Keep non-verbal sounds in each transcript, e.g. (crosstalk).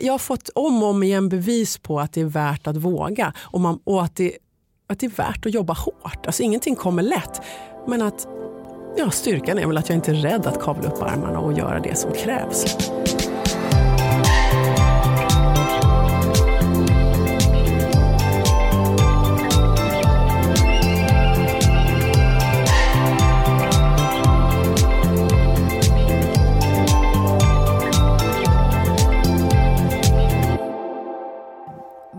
Jag har fått om och om igen bevis på att det är värt att våga och, man, och att, det, att det är värt att jobba hårt. Alltså ingenting kommer lätt. Men att ja, styrkan är väl att jag inte är rädd att kavla upp armarna och göra det som krävs.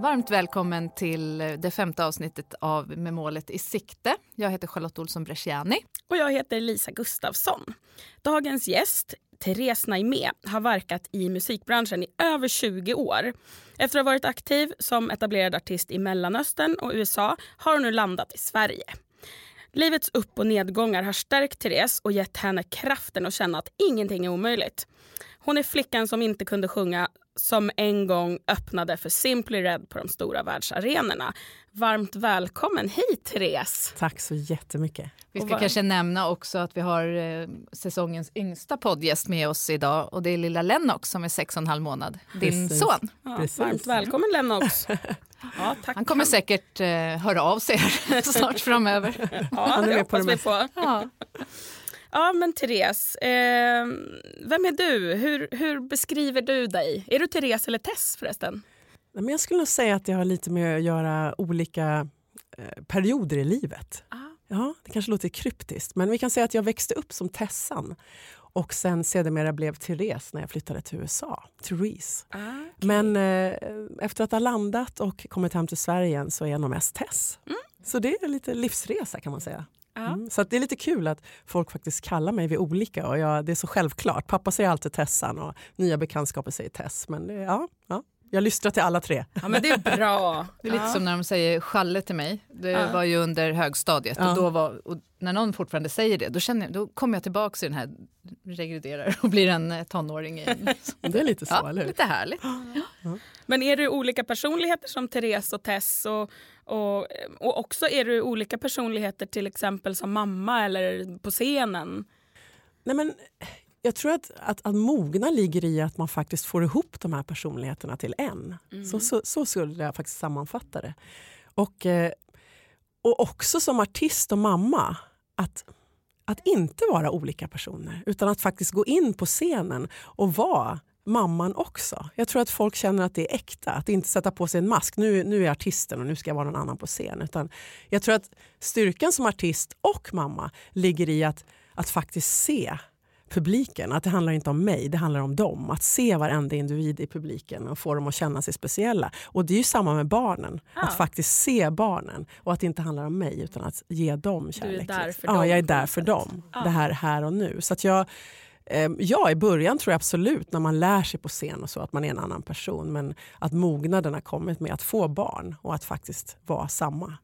Varmt välkommen till det femte avsnittet av Med målet i sikte. Jag heter Charlotte Olsson Bresciani. Och jag heter Lisa Gustafsson. Dagens gäst, Therese Naimé, har verkat i musikbranschen i över 20 år. Efter att ha varit aktiv som etablerad artist i Mellanöstern och USA har hon nu landat i Sverige. Livets upp och nedgångar har stärkt Therese och gett henne kraften att känna att ingenting är omöjligt. Hon är flickan som inte kunde sjunga som en gång öppnade för Simply Red på de stora världsarenorna. Varmt välkommen hit, Therese! Tack så jättemycket. Vi ska kanske nämna också att vi har eh, säsongens yngsta poddgäst med oss idag och det är lilla Lennox som är sex och en halv månad, din Precis. son. Ja, varmt välkommen, Lennox! (laughs) Ja, tack. Han kommer säkert eh, höra av sig (laughs) snart framöver. Ja, Han är det på hoppas det vi på. Ja. (laughs) Ja, men Therese, eh, vem är du? Hur, hur beskriver du dig? Är du Therese eller Tess förresten? Men jag skulle nog säga att det har lite med att göra olika eh, perioder i livet. Ah. Ja, det kanske låter kryptiskt, men vi kan säga att jag växte upp som Tessan och sen sedermera blev Therese när jag flyttade till USA. Therese. Ah, okay. Men eh, efter att ha landat och kommit hem till Sverige så är jag nog mest Tess. Mm. Så det är lite livsresa kan man säga. Ja. Mm. Så att det är lite kul att folk faktiskt kallar mig vid olika och jag, det är så självklart. Pappa säger alltid Tessan och nya bekantskaper säger Tess. Men det, ja, ja, jag lystrar till alla tre. ja, men det är bra. (laughs) Det är lite ja. som när de säger Challe till mig. Det Ja. var ju under högstadiet. Ja. Och då var, och när någon fortfarande säger det, då, känner jag, då kommer jag tillbaka i den här regrederar och blir en eh, tonåring igen. (laughs) Det är lite så, Ja, eller hur? lite härligt. Men är du olika personligheter som Therese och Tess? Och, och, och också är du olika personligheter till exempel som mamma eller på scenen? Nej, men jag tror att, att, att mogna ligger i att man faktiskt får ihop de här personligheterna till en. Så, så, så skulle jag faktiskt sammanfatta det. Och, eh, och också som artist och mamma, att, att inte vara olika personer utan att faktiskt gå in på scenen och vara mamman också. Jag tror att folk känner att det är äkta, att inte sätta på sig en mask. Nu, nu är jag artisten och nu ska jag vara någon annan på scen. Utan jag tror att styrkan som artist och mamma ligger i att, att faktiskt se publiken. Att det handlar inte om mig, det handlar om dem. Att se varenda individ i publiken och få dem att känna sig speciella. Och det är ju samma med barnen. Ja. Att faktiskt se barnen och att det inte handlar om mig utan att ge dem kärlek. där liksom. för ja, dem jag är där för dem. Ja. Det här här och nu. Så att jag, ja, i början tror jag absolut när man lär sig på scen och så att man är en annan person. Men att mognaden har kommit med att få barn och att faktiskt vara samma.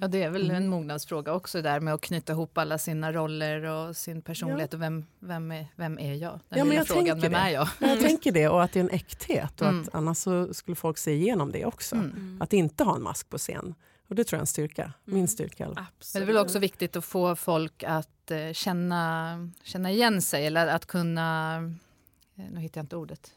Ja, det är väl Mm. en mognadsfråga också där med att knyta ihop alla sina roller och sin personlighet och vem, vem, är, vem är jag? Den Ja, men jag frågan, vem det. är jag? Jag tänker det och att det är en äkthet och Mm. att annars skulle folk se igenom det också. Mm. Att inte ha en mask på scen. Och det tror jag är en styrka. Min styrka. i alla fall. Men Absolut. det är väl också viktigt att få folk att eh, känna, känna igen sig eller att kunna, eh, nu hittar jag inte ordet,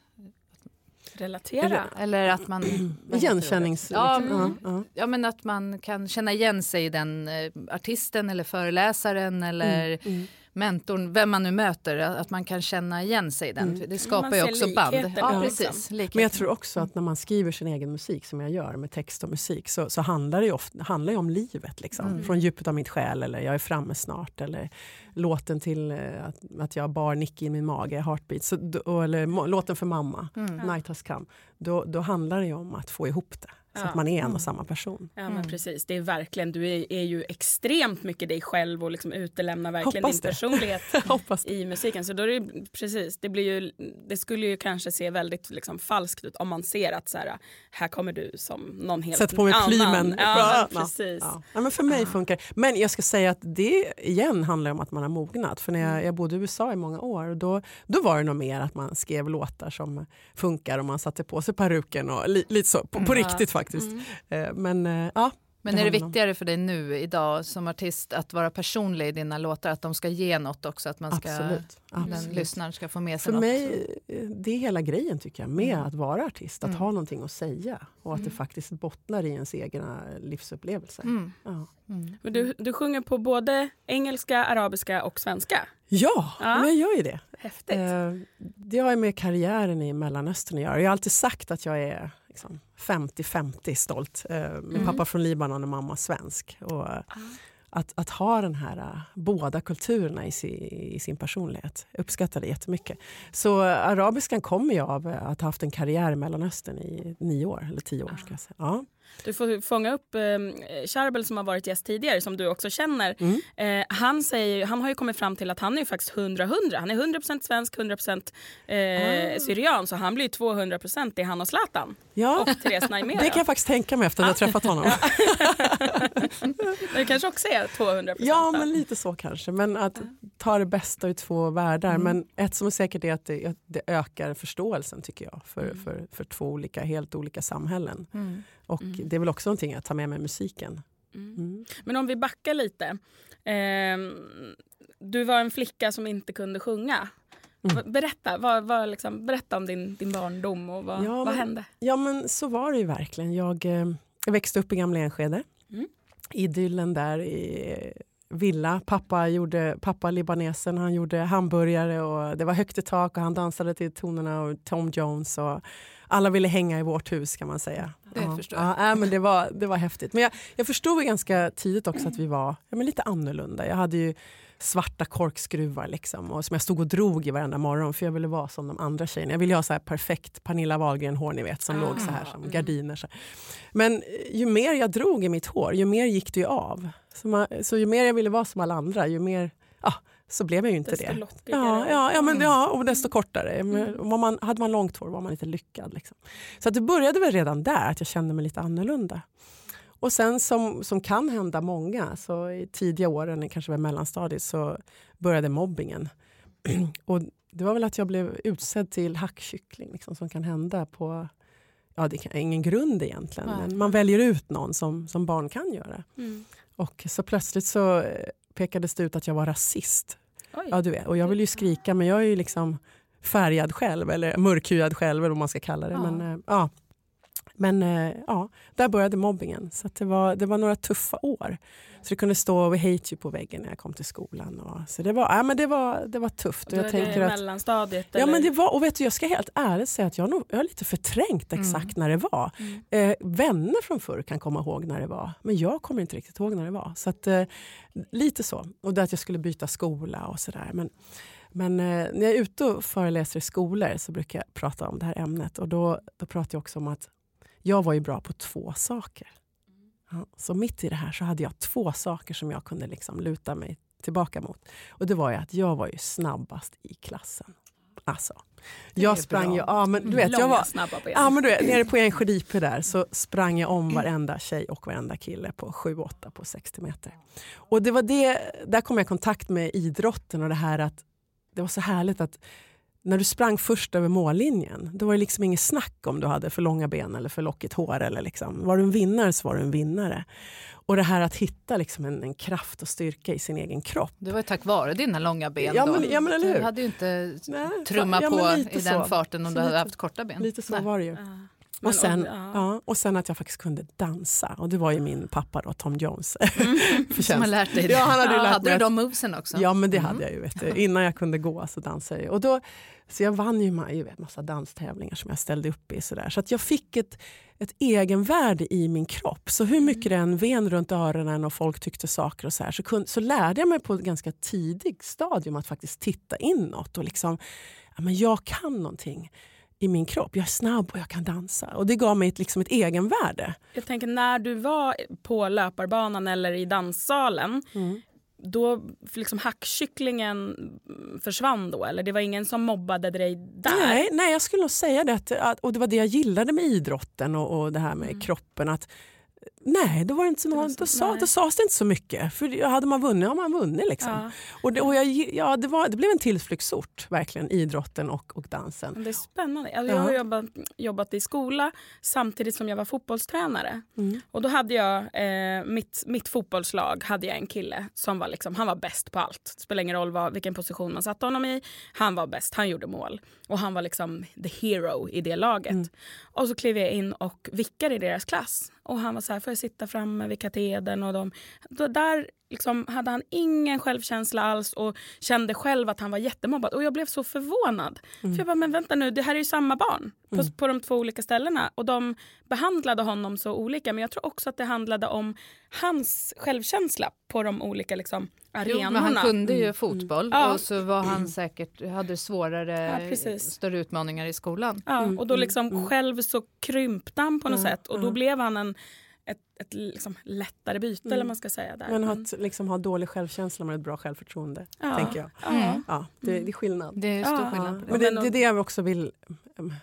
Relatera. eller att man... ordet? Igenkännings... Ja, liksom. mm. ja, men att man kan känna igen sig i den eh, artisten eller föreläsaren eller Mm. Mentorn, vem man nu möter, att man kan känna igen sig i den. Mm. Det skapar Man ju också band. Ja, liksom. precis. Likheter. Men jag tror också att när man skriver sin egen musik som jag gör med text och musik så, så handlar det ju ofta, handlar ju om livet. Liksom. Mm. Från djupet av mitt själ eller jag är framme snart eller låten till eh, att, att jag bar Nicky i min mage, Heartbeat, så, eller må- låten för mamma, Mm. Night has come. Då, då handlar det ju om att få ihop det. Så Ja. att man är en Mm. och samma person. Ja men Mm. precis, det är verkligen, du är, är ju extremt mycket dig själv och liksom utelämnar verkligen Hoppas din det. personlighet (laughs) det. i musiken. Så då är det, precis, det, blir ju, det skulle ju kanske se väldigt liksom, falskt ut om man ser att så här, här kommer du som någon helt Sätt på mig plymen. Ja, Ja, precis. Ja. Ja, men för mig funkar Men jag ska säga att det igen handlar om att man har mognat. För när jag, jag bodde i USA i många år och då, då var det nog mer att man skrev låtar som funkar och man satte på sig peruken och li, lite så, på, på Mm. riktigt faktiskt. Mm. Eh, Men eh, ja, Men är det viktigare för dig nu idag som artist att vara personlig i dina låtar? Att de ska ge något också? Att man ska, Absolut. den absolut. lyssnaren ska få med sig För något? mig, eh, det är hela grejen tycker jag, med Mm. att vara artist. Att Mm. ha någonting att säga och att Mm. det faktiskt bottnar i ens egna livsupplevelser. Mm. Ja. Mm. Men du, du sjunger på både engelska, arabiska och svenska. Ja, Ja. men jag gör ju det. Häftigt. Eh, det har ju med karriären i Mellanöstern att göra. Jag har alltid sagt att jag är liksom 50-50 stolt. Eh, Min Mm. pappa från Libanon och mamma svensk. Och eh, att, att ha den här, eh, båda kulturerna i sin, i sin personlighet. Jag uppskattar det jättemycket. Så arabiskan kommer ju av att ha haft en karriär i Mellanöstern i nio år, eller tio år. Ska jag säga. Ja. Du får fånga upp eh, Charbel som har varit gäst tidigare som du också känner. Mm. Eh, han, säger, han har ju kommit fram till att han är faktiskt 100-100. Han är 100% svensk, 100% eh, Ah. syrian. Så han blir ju 200% i han och Zlatan. Ja, Och Therese Naimera. det kan jag faktiskt tänka mig efter att jag träffat honom. (laughs) Men det kanske också är 200%. Ja, då. men lite så kanske. Men att ta det bästa ur två världar. Mm. Men ett som är säkert är att det, det ökar förståelsen tycker jag för, Mm. för, för två olika, helt olika samhällen. Och Mm. det är väl också någonting jag tar med mig musiken. Mm. Mm. Men om vi backar lite. Ehm, du var en flicka som inte kunde sjunga. Mm. Berätta, vad, vad liksom, berätta om din, din barndom och vad, Ja, vad hände? Ja men så var det ju verkligen. Jag, eh, jag växte upp i Gamla Enskede. Mm. Idyllen där i villa. Pappa, gjorde, pappa libanesen, han gjorde hamburgare och det var högt i tak och han dansade till tonerna och Tom Jones. Och alla ville hänga i vårt hus kan man säga. Det ja. förstår jag. Ja, äh, men det, var, det var häftigt. Men jag, jag förstod ganska tidigt också att vi var ja, men lite annorlunda. Jag hade ju svarta korkskruvar liksom, och som jag stod och drog i varenda morgon för jag ville vara som de andra tjejerna. Jag ville ha så här perfekt Pernilla Wahlgren-hår ni vet som Ah, låg så här som mm. gardiner. Så. Men eh, ju mer jag drog i mitt hår, ju mer gick det ju av. Så, man, så ju mer jag ville vara som alla andra, ju mer ja, så blev jag ju inte Desto det. lockigare. Ja, ja, ja, men, Mm. ja, och desto kortare. Mm. Var man, hade man långt hår var man lite lyckad. Liksom. Så att det började väl redan där, att jag kände mig lite annorlunda. Och sen som, som kan hända många, så i tidiga åren, kanske var mellanstadiet, så började mobbingen. (clears throat) och det var väl att jag blev utsedd till hackkyckling, liksom, som kan hända på Ja, det är ingen grund egentligen, Nej. men man väljer ut någon som, som barn kan göra. Mm. Och så plötsligt så eh, pekades det ut att jag var rasist. Oj. Ja, du vet. Och jag vill ju skrika, men jag är ju liksom färgad själv, eller mörkhyad själv, eller vad man ska kalla det. Ja. Men, eh, ja. men eh, ja, där började mobbingen. Så det, var, det var några tuffa år. Så det kunde stå We hate you på väggen när jag kom till skolan. Och, så det var, ja, men det var, det var tufft. Och jag tänker det att, mellanstadiet? ja, eller? men det var, och vet du, jag ska helt ärligt säga att jag, nog, jag har lite förträngt exakt när det var. Mm. Eh, vänner från förr kan komma ihåg när det var, men jag kommer inte riktigt ihåg när det var. Så att, eh, lite så. Och det att jag skulle byta skola och sådär. Men, men eh, när jag är ute och föreläser i skolor så brukar jag prata om det här ämnet. Och då, då pratar jag också om att jag var ju bra på två saker. Så mitt i det här så hade jag två saker som jag kunde liksom luta mig tillbaka mot. Och det var ju att jag var ju snabbast i klassen. Alltså, jag sprang bra. ju, ja men du vet, jag var, snabba ben. Ja, men du vet, nere på Enskede där så sprang jag om varenda tjej och varenda kille på 7-8 på 60 meter. Och det var det, där kom jag i kontakt med idrotten och det här att det var så härligt att när du sprang först över mållinjen, då var det liksom inget snack om du hade för långa ben eller för lockigt hår. Eller liksom. Var du en vinnare så var du en vinnare. Och det här att hitta liksom en, en kraft och styrka i sin egen kropp. Det var ju tack vare dina långa ben. Ja, då. men- ja, men eller hur? Du hade ju inte Nej, trummat ja, på i den så. farten om Så du hade lite- haft korta ben. Lite så Nej. var det ju. Ja. Men, Och sen, ja. ja, och sen att jag faktiskt kunde dansa. Och det var ju min pappa då, Tom Jones. (laughs) Som Förtjänst. har lärt dig det. Ja, han hade ju lärt hade du de movesen också? Ja, men det Mm. hade jag ju. Vet. Innan jag kunde gå så dansade jag. Och då, så jag vann ju vet, massa danstävlingar som jag ställde upp i. Så, där. så att jag fick ett, ett egenvärde i min kropp. Så hur mycket det än ven runt öronen och folk tyckte saker och så här, så, kun, så lärde jag mig på ett ganska tidigt stadium att faktiskt titta inåt. Och liksom, ja, men jag kan någonting i min kropp. Jag är snabb och jag kan dansa. Och det gav mig ett, liksom ett egenvärde. Jag tänker när du var på löparbanan eller i danssalen då liksom hackkycklingen försvann då? Eller det var ingen som mobbade dig där? Nej, nej, jag skulle nog säga det. Att, och det var det jag gillade med idrotten och, och det här med kroppen. Att Nej, då, var det inte så någon, då, sa, då sades det inte så mycket. För hade man vunnit har man vunnit. Liksom. Ja. Och, det, och jag, ja, det, var, det blev en tillflyktsort, verkligen, idrotten och, och dansen. Det är spännande. Alltså, Jag har jobbat, jobbat i skola samtidigt som jag var fotbollstränare. Mm. Och då hade jag, eh, mitt, mitt fotbollslag hade jag en kille som var, liksom, han var bäst på allt. Det spelar ingen roll vad, vilken position man satte honom i. Han var bäst, han gjorde mål. Och han var liksom the hero i det laget. Mm. Och så klev jag in och vickade i deras klass. Och han var så här, får jag sitta framme vid katedern? Och de, där liksom hade han ingen självkänsla alls och kände själv att han var jättemobbad. Och jag blev så förvånad. För jag bara, men vänta nu, det här är ju samma barn på, på de två olika ställena. Och de behandlade honom så olika. Men jag tror också att det handlade om hans självkänsla på de olika liksom, Jo, arenorna. men han kunde ju fotboll Ja. och så var han säkert, hade svårare, Ja, större utmaningar i skolan. Ja, Mm, och då liksom själv så krympte han på något sätt och då blev han en, ett, ett liksom lättare byte eller vad man ska säga. Där. Men att liksom, ha dålig självkänsla med ett bra självförtroende, Ja. tänker jag. Ja. Mm. Ja, det, det är skillnad. Det är stor Ja. skillnad det. Men det, det är det jag också vill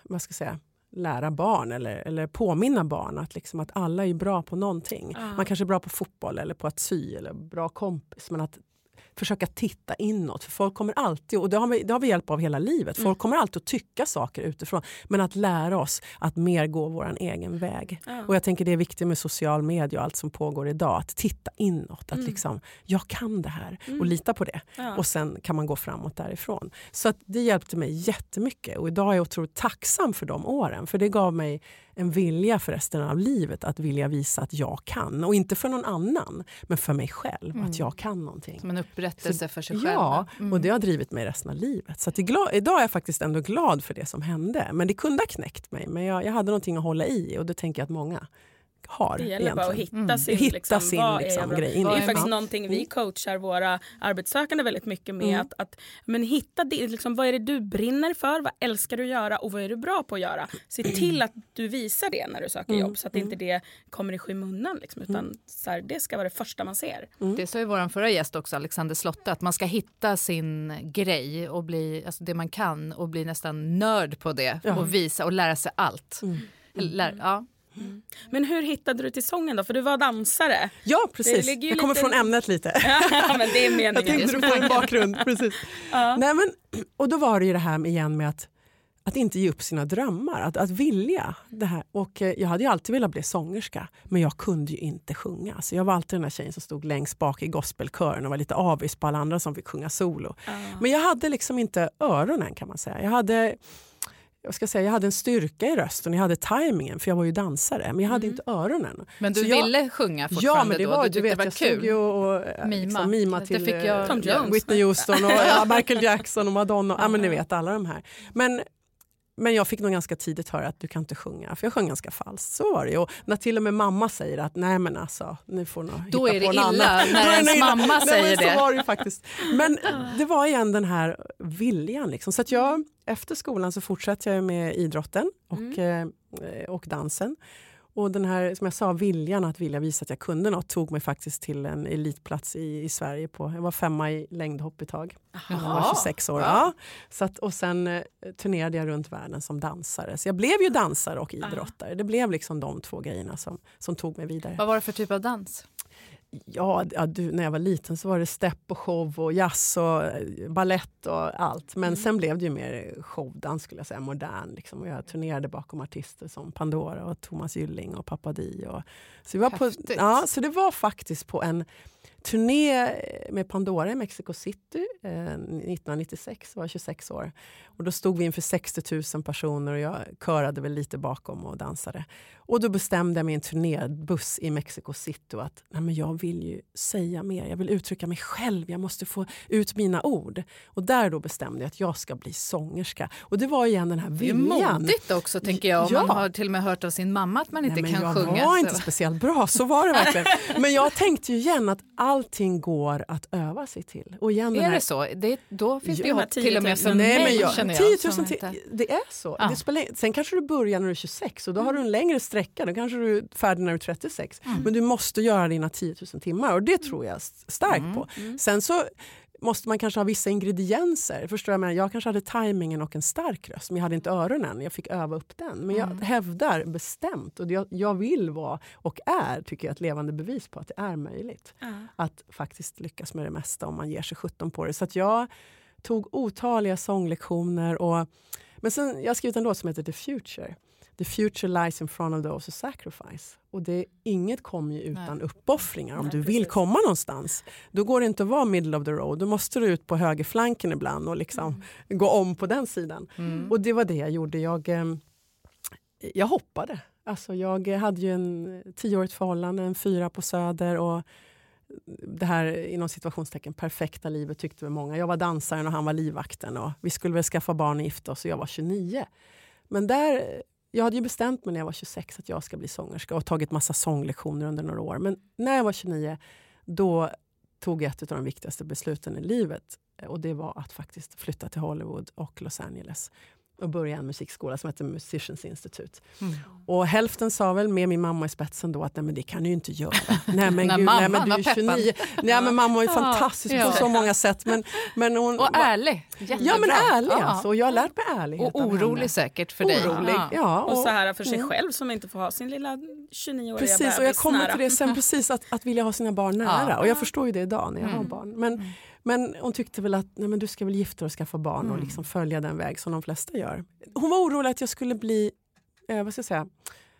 vad ska jag säga, lära barn eller, eller påminna barn att, liksom, att alla är bra på någonting. Ja. Man kanske är bra på fotboll eller på att sy eller bra kompis men att försöka titta inåt. För folk kommer alltid, och det har vi, det har vi hjälp av hela livet, folk kommer alltid att tycka saker utifrån. Men att lära oss att mer gå vår egen väg. Ja. Och jag tänker det är viktigt med social media och allt som pågår idag. Att titta inåt, att liksom, jag kan det här och lita på det. Ja. Och sen kan man gå framåt därifrån. Så att det hjälpte mig jättemycket och idag är jag otroligt tacksam för de åren. För det gav mig en vilja för resten av livet att vilja visa att jag kan. Och inte för någon annan, men för mig själv. Att jag kan någonting. Som en upprättelse för sig själv. Ja, Mm. och det har drivit mig resten av livet. Så glad, idag är jag faktiskt ändå glad för det som hände. Men det kunde ha knäckt mig. Men jag, jag hade någonting att hålla i och det tänker jag att många har. Det gäller bara att egentligen. hitta sin, Hitta liksom, sin, vad är liksom, bra- grej Det är faktiskt Ja. någonting vi coachar våra arbetssökande väldigt mycket med. Mm. Att, att men hitta det, liksom, vad är det du brinner för, vad älskar du göra och vad är du bra på att göra. Se till att du visar det när du söker Mm. jobb så att inte det kommer i skymundan. Liksom, utan så här, det ska vara det första man ser. Det sa ju vår förra gäst också, Alexander Slotte, att man ska hitta sin grej och bli, alltså det man kan och bli nästan nörd på det Ja. och visa och lära sig allt. Lär, ja. Men hur hittade du till sången då? För du var dansare. Ja, precis. Jag kommer lite- från ämnet lite. (laughs) Ja, men det är Jag meningen. tänkte du får en bakgrund. Precis. (laughs) Nej, men, och då var det ju det här med, igen med att, att inte ge upp sina drömmar, att, att vilja. Det här. Och, eh, jag hade ju alltid velat bli sångerska, men jag kunde ju inte sjunga. Så jag var alltid den där tjejen som stod längst bak i gospelkören och var lite avis på alla andra som fick sjunga solo. Men jag hade liksom inte öronen kan man säga. Jag hade, jag ska säga, jag hade en styrka i rösten, jag hade tajmingen för jag var ju dansare, men jag hade inte öronen. Men du Så jag- ville sjunga Ja, fortfarande men det då? var, du du vet, det var jag kul? stod ju och eh, Mima. Liksom, mima Det till fick jag- eh, Jones. Whitney Houston och (laughs) ja, Michael Jackson och Madonna. Ja, men ni vet alla de här. Men, men jag fick nog ganska tidigt höra att du kan inte sjunga, för jag sjöng ganska falskt. Så var det ju. När till och med mamma säger att nej men alltså, nu får nog Då hitta är det på illa annat. när (laughs) Då är det ens illa. mamma Nej, säger men det. Så var det faktiskt. Men det var igen den här viljan. Liksom. Så att jag, efter skolan så fortsatte jag med idrotten och, eh, och dansen. Och den här, som jag sa, viljan att vilja visa att jag kunde något tog mig faktiskt till en elitplats i, i Sverige. På, jag var femma i längdhopp ett tag. Jag var 26 år. Ja. Så att, och sen eh, turnerade jag runt världen som dansare. Så jag blev ju dansare och idrottare. Det blev liksom de två grejerna som, som tog mig vidare. Vad var det för typ av dans? Ja, du, när jag var liten så var det step och show och jazz och eh, ballett och allt. Men sen blev det ju mer showdans skulle jag säga, modern. Liksom. Och jag turnerade bakom artister som Pandora och Thomas Gylling och Papa Di. Och, så, vi var på, ja, så det var faktiskt på en turné med Pandora i Mexico City eh, 1996, var jag 26 år. Och då stod vi inför 60 000 personer och jag körade väl lite bakom och dansade. Och då bestämde jag mig i en turnébuss i Mexico City att nej men jag vill ju säga mer, jag vill uttrycka mig själv, jag måste få ut mina ord. Och där då bestämde jag att jag ska bli sångerska. Och det var igen den här Det är viljan. modigt också tänker jag. Ja. man har till och med hört av sin mamma att man inte Nej, kan jag sjunga. var så- inte speciellt bra, så var det verkligen. (laughs) Men jag tänkte ju igen att allting går att öva sig till. Och igen Är här, det så? Det, då finns det ju hopp till och med 10 för 000. mig Nej, men jag, känner 10 jag. 000 som till, inte- det är så. Ja. Det spelar, sen kanske du börjar när du är 26 och då har du en längre sträcka. Då kanske du är färdig när du är 36. Mm. Men du måste göra dina 10 000 timmar och det tror jag starkt på. Sen så måste man kanske ha vissa ingredienser. Förstår jag, men jag kanske hade tajmingen och en stark röst men jag hade inte öronen. Jag fick öva upp den. Men jag Mm. hävdar bestämt och jag, jag vill vara och är tycker jag ett levande bevis på att det är möjligt Ja. att faktiskt lyckas med det mesta om man ger sig 17 på det. Så att jag tog otaliga sånglektioner. Och, men sen, jag har skrivit en låt som heter The Future. The future lies in front of those who sacrifice. Och det, inget kommer ju utan Nej. uppoffringar. Om Nej, du vill precis. komma någonstans, då går det inte att vara middle of the road. Då måste du ut på högerflanken ibland och liksom gå om på den sidan. Mm. Och det var det jag gjorde. Jag, eh, jag hoppade. Alltså jag hade ju en tioårigt förhållande, en fyra på Söder och det här inom situationstecken perfekta livet tyckte väl många. Jag var dansaren och han var livvakten och vi skulle väl skaffa barn och gifta oss och jag var 29. Men där, jag hade ju bestämt mig när jag var 26 att jag ska bli sångerska och tagit massa sånglektioner under några år. Men när jag var 29 då tog jag ett av de viktigaste besluten i livet eh, och det var att faktiskt flytta till Hollywood och Los Angeles och börja en musikskola som heter Musicians Institute. Mm. Och hälften sa väl med min mamma i spetsen då att nej men det kan du ju inte göra. (laughs) nej men gud, nej, mamman men du är var peppad. 29. Nej men mamma är Ja. fantastisk Ja. på så många sätt. Men, men hon, Och ärlig. Jättebra. Ja men ärlig Ja. alltså. Och jag har lärt mig ärlighet Och orolig säkert för dig. Orolig, Ja. ja. Och så här för sig mm. själv som inte får ha sin lilla 29-åriga Precis, och jag kommer nära. till det sen precis, att, att vilja ha sina barn nära. Ja. Och jag förstår ju det idag när jag har Mm. barn. Men, men hon tyckte väl att nej, men du ska väl gifta dig och skaffa barn och Mm. liksom följa den väg som de flesta gör. Hon var orolig att jag skulle bli, eh, vad ska jag säga,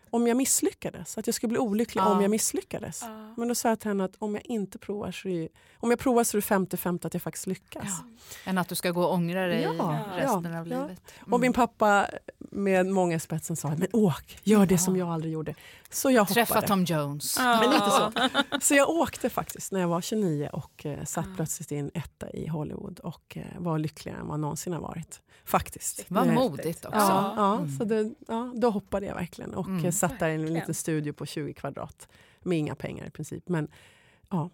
om jag misslyckades. Att jag skulle bli olycklig Ja. om jag misslyckades. Ja. Men då sa jag till henne att om jag inte provar så är om jag provar så är det 50-50 att jag faktiskt lyckas. Ja. Än att du ska gå och ångra dig Ja, resten ja, av livet. Mm. Och min pappa med många spetsen sa men åk, gör det Ja. som jag aldrig gjorde. Så jag Träffa hoppade. Tom Jones. Ja. Men lite så. Så jag åkte faktiskt när jag var 29 och eh, satt plötsligt i en etta i Hollywood och eh, var lyckligare än vad någonsin har varit. Faktiskt. Vad Eh, modigt också. Ja, ja, Mm. så det, ja, då hoppade jag verkligen och Mm. eh, satt där i en liten studio på 20 kvadrat med inga pengar i princip. Men ja,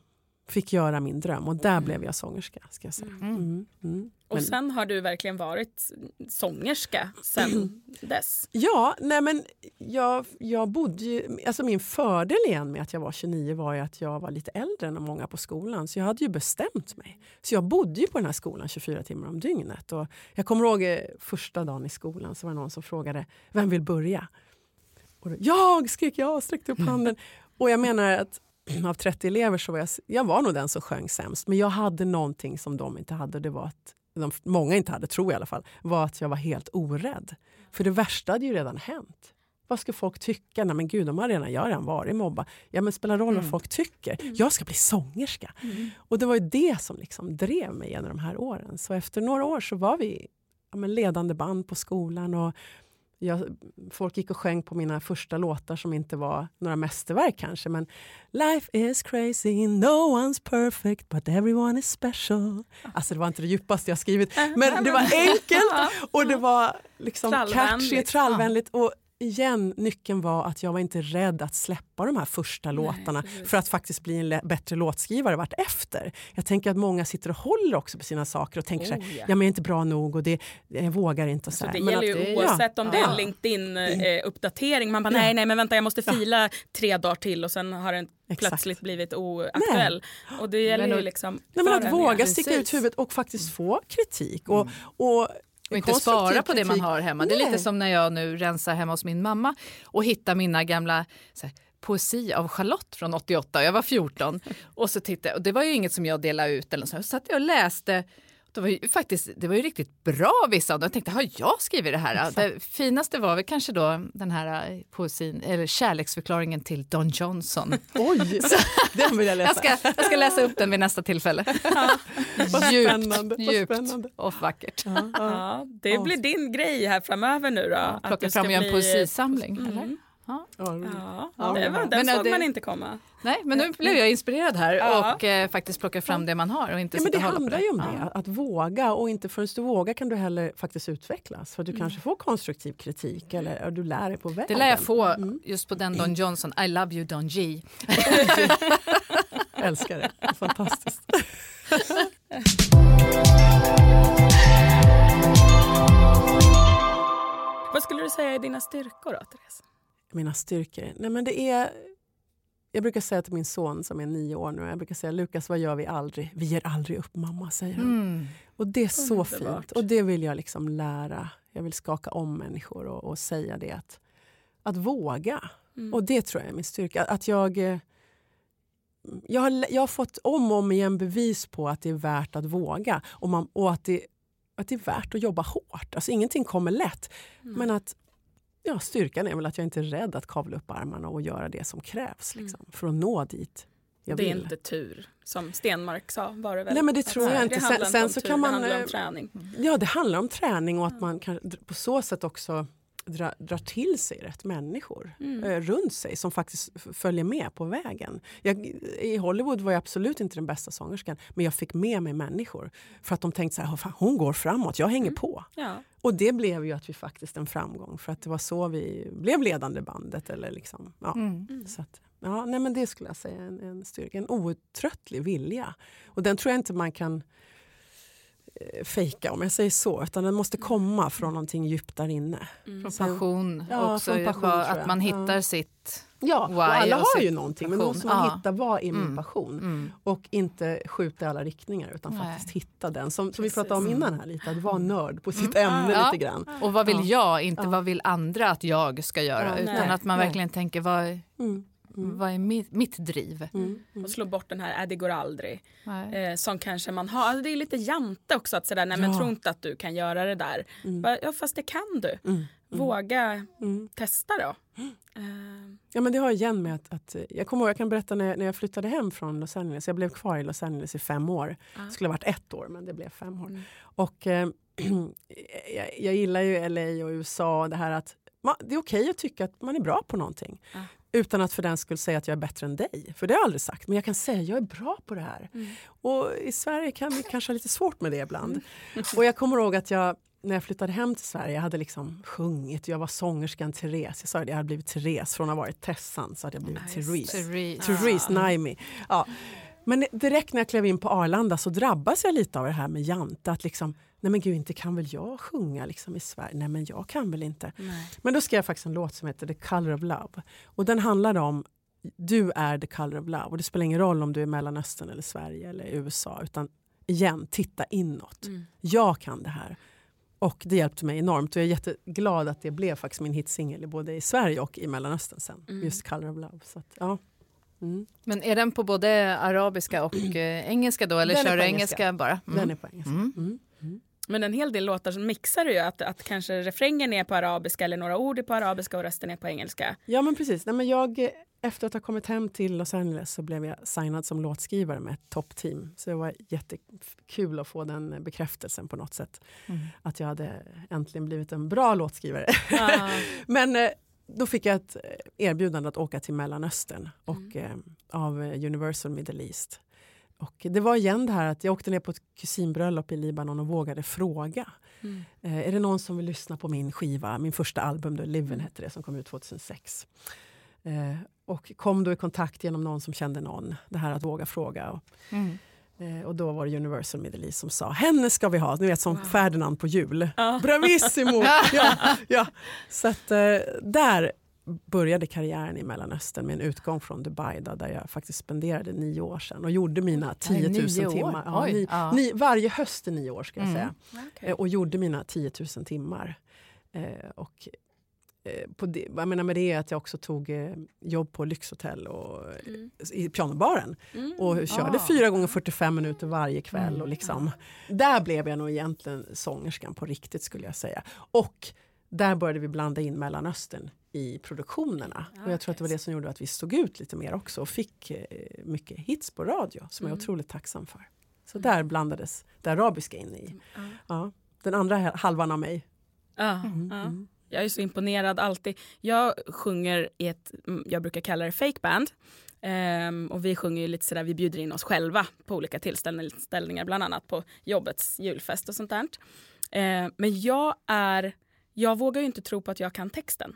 fick göra min dröm och där blev jag sångerska. Ska jag säga. Mm. Mm. Mm. Och Men- sen har du verkligen varit sångerska sen (clears throat) dess. Ja, nej men jag, jag bodde ju, alltså min fördel igen med att jag var 29 var ju att jag var lite äldre än många på skolan. Så jag hade ju bestämt mig. Så jag bodde ju på den här skolan 24 timmar om dygnet. Och jag kommer ihåg eh, första dagen i skolan så var det någon som frågade vem vill börja? Och då, jag skrek jag och sträckte upp handen. (laughs) Och jag menar att av 30 elever så var jag, jag var nog den som sjöng sämst. Men jag hade någonting som de inte hade. Det var att, de, många inte hade, tror jag i alla fall, var att jag var helt orädd. För det värsta hade ju redan hänt. Vad ska folk tycka? Nej men gud, de har redan, jag har redan varit mobbad. Ja men spelar roll vad Mm. folk tycker. Jag ska bli sångerska. Och det var ju det som liksom drev mig genom de här åren. Så efter några år så var vi ja, men ledande band på skolan. Och jag, folk gick och sjöng på mina första låtar som inte var några mästerverk kanske. Men Life is crazy, no one's perfect but everyone is special. Alltså det var inte det djupaste jag skrivit. Men det var (laughs) enkelt och det var liksom catchy, trallvänligt. Och igen, nyckeln var att jag var inte rädd att släppa de här första låtarna precis. för att faktiskt bli en bättre låtskrivare vart efter. Jag tänker att måga sitter och håller också på sina saker och tänker så här, Oh, ja. ja men jag är inte bra nog och det, jag vågar inte. Och så Så det Men gäller att- ju oavsett om det är Ja. en LinkedIn-uppdatering. Man bara nej, nej, men vänta jag måste fila tre dagar till och sen har den Exakt. plötsligt blivit oaktuell. Och det gäller Men ju liksom... Nej, men att våga ja. sticka ut huvudet och faktiskt få kritik. Och, och, Och inte spara på det man har hemma. Det är lite Nej. som när jag nu rensar hemma hos min mamma och hittar mina gamla här, poesi av Charlotte från 88. Jag var 14 och så tittade och det var ju inget som jag delade ut eller så. Så satt jag och läste. Det var ju faktiskt det var ju riktigt bra vissa av dem. Jag tänkte, har jag skrivit det här? Det finaste var väl kanske då den här eh, poesin, eller kärleksförklaringen till Don Johnson. Oj, (laughs) den vill jag läsa. Jag ska, jag ska läsa upp den vid nästa tillfälle. (laughs) Vad djupt, spännande, vad djupt spännande. och vackert. Ja, ja. Ja, det blir din grej här framöver nu då. att Plocka fram och göra en poesisamling. Mm. Eller? Ja. Ja, Ja, det var, den Men, såg det- man inte komma. Nej, men nu blev jag inspirerad här Ja. och eh, faktiskt plocka fram det man har och inte Ja, men det handlar ju om Ja. det, att våga. Och inte förrän du vågar kan du heller faktiskt utvecklas. För du kanske får konstruktiv kritik eller du lär dig på vägen. Det lär jag få Mm. just på den Don Johnson, I love you Don G. (laughs) Älskar det. Fantastiskt. Vad skulle du säga är dina styrkor då, Therese? Mina styrkor? Nej, men det är jag brukar säga till min son som är nio år nu, jag brukar säga Lukas vad gör vi aldrig? Vi ger aldrig upp mamma, säger han. Mm. Och det är så Underbart. fint och det vill jag liksom lära. Jag vill skaka om människor och, och säga det att, att våga. Mm. Och det tror jag är min styrka. Att jag, eh, jag, har, jag har fått om och om igen bevis på att det är värt att våga och, man, och att, det, att det är värt att jobba hårt. Alltså ingenting kommer lätt. Men att ja, styrkan är väl att jag inte är rädd att kavla upp armarna och göra det som krävs liksom, för att nå dit jag det är vill. inte tur, som Stenmark sa. Var det väl? Nej, men det tror jag inte. Sen- handlar sen om så tur, kan man, Det handlar eh, om träning. Ja, det handlar om träning och att man kan på så sätt också dra, drar till sig rätt människor Mm. eh, runt sig som faktiskt följer med på vägen. Jag, I Hollywood var jag absolut inte den bästa sångerskan men jag fick med mig människor för att de tänkte så här, "Åh, fan, hon går framåt, jag hänger på. Ja. Och det blev ju att vi faktiskt en framgång för att det var så vi blev ledande bandet. Eller liksom, ja. Mm. Så att, ja, nej, men det skulle jag säga är en, en styrka, en outtröttlig vilja. Och den tror jag inte man kan fejka om jag säger så, utan den måste komma från någonting djupt där inne. Från Sen- passion Ja, också. från passion, att man Ja. hittar sitt... Ja, och alla och har ju någonting, men då passion. måste man Ja. hitta vad är min Mm. passion. Mm. Och inte skjuta i alla riktningar utan Nej. faktiskt hitta den. Som, som vi pratade om innan här lite, att vara nörd på sitt ämne Mm. Ja. lite grann. Och vad vill Ja. jag, inte Ja. vad vill andra att jag ska göra. Ja, utan nej, att man nej. verkligen tänker vad, Mm. Mm. vad är mitt, mitt driv? Mm. Och slå bort den här, äh, det går aldrig. Eh, som kanske man har. Alltså det är lite jante också att säga, nej men Ja. tro inte att du kan göra det där. Mm. Bara, Ja fast det kan du. Mm. Våga Mm. testa då. (gasps) Eh, Ja, men det har igen med att, att jag kommer ihåg, jag kan berätta när, när jag flyttade hem från Los Angeles. Jag blev kvar i Los Angeles i fem år. Ja. Det skulle ha varit ett år, men det blev fem år. Mm. Och eh, (clears throat) jag, jag gillar ju LA och USA och det här att man, det är okej att tycka att man är bra på någonting. Ja. Utan att för den skull säga att jag är bättre än dig. För det har jag aldrig sagt. Men jag kan säga att jag är bra på det här. Mm. Och i Sverige kan vi kanske ha lite svårt med det ibland. Och jag kommer ihåg att jag när jag flyttade hem till Sverige, jag hade liksom sjungit, jag var sångerskan Therese. Jag sa det, jag hade blivit Therese, från att ha varit Tessan så hade jag blivit Nice. Therese. Therese. Therese Naimi. Ja. Men direkt när jag klev in på Arlanda så drabbas jag lite av det här med Jante. Att liksom, nej men gud, inte kan väl jag sjunga liksom i Sverige? Nej men jag kan väl inte. Nej. Men då skrev jag faktiskt en låt som heter The Color of Love. Och den handlar om du är the color of love. Och det spelar ingen roll om du är i Mellanöstern eller Sverige eller USA. Utan igen, titta inåt. Mm. Jag kan det här. Och det hjälpte mig enormt. Och jag är jätteglad att det blev faktiskt min hitsingel både i Sverige och i Mellanöstern sen. Mm. Just Color of Love. Så att, ja. Mm. Men är den på både arabiska och (clears throat) eh, engelska då? Eller Den kör du engelska. engelska bara? Mm. Den är på engelska. Mm. Mm. Mm. Men en hel del låtar som mixar du ju att, att kanske refrängen är på arabiska eller några ord är på arabiska och resten är på engelska. Ja men precis. Nej, men jag, efter att ha kommit hem till Los Angeles så blev jag signad som låtskrivare med ett toppteam. Så det var jättekul att få den bekräftelsen på något sätt. Mm. Att jag hade äntligen blivit en bra låtskrivare. Ah. (laughs) men eh, då fick jag ett eh, erbjudande att åka till Mellanöstern och, Mm. eh, av eh, Universal Middle East. Och det var igen det här att jag åkte ner på ett kusinbröllop i Libanon och vågade fråga. Mm. Eh, är det någon som vill lyssna på min skiva, min första album, då, Livin hette det, som kom ut 2006. Eh, och kom då i kontakt genom någon som kände någon, det här att våga fråga. Och, Mm. Eh, och då var det Universal Middle East som sa, henne ska vi ha, ni vet som Wow. Ferdinand på jul. Ja. (laughs) Bravissimo! (laughs) ja, ja. Så att, eh, där började karriären i Mellanöstern med en utgång från Dubai då, där jag faktiskt spenderade nio år sedan och gjorde mina 10 000 nio år. timmar. Ja, Oj, ni, ja. ni, varje höst i nio år ska jag Mm. säga. Okej. Eh, och gjorde mina 10 000 timmar. Eh, och, på det, vad jag menar med det är att jag också tog eh, jobb på lyxhotell och Mm. i pianobaren Mm. och körde Ah. fyra gånger 45 minuter varje kväll. Mm. Och liksom, där blev jag nog egentligen sångerskan på riktigt skulle jag säga. Och där började vi blanda in Mellanöstern i produktionerna. Ah, och jag tror att det var det som gjorde att vi stod ut lite mer också och fick eh, mycket hits på radio som jag Mm. är otroligt tacksam för. Så där blandades det arabiska in i. Ja. Ja, den andra halvan av mig. Mm, mm. Jag är så imponerad alltid. Jag sjunger i ett, mm, jag brukar kalla det fake band. Um, och vi sjunger ju lite sådär, vi bjuder in oss själva på olika tillställningar, bland annat på jobbets julfest och sånt där. Uh, men jag är, jag vågar ju inte tro på att jag kan texten.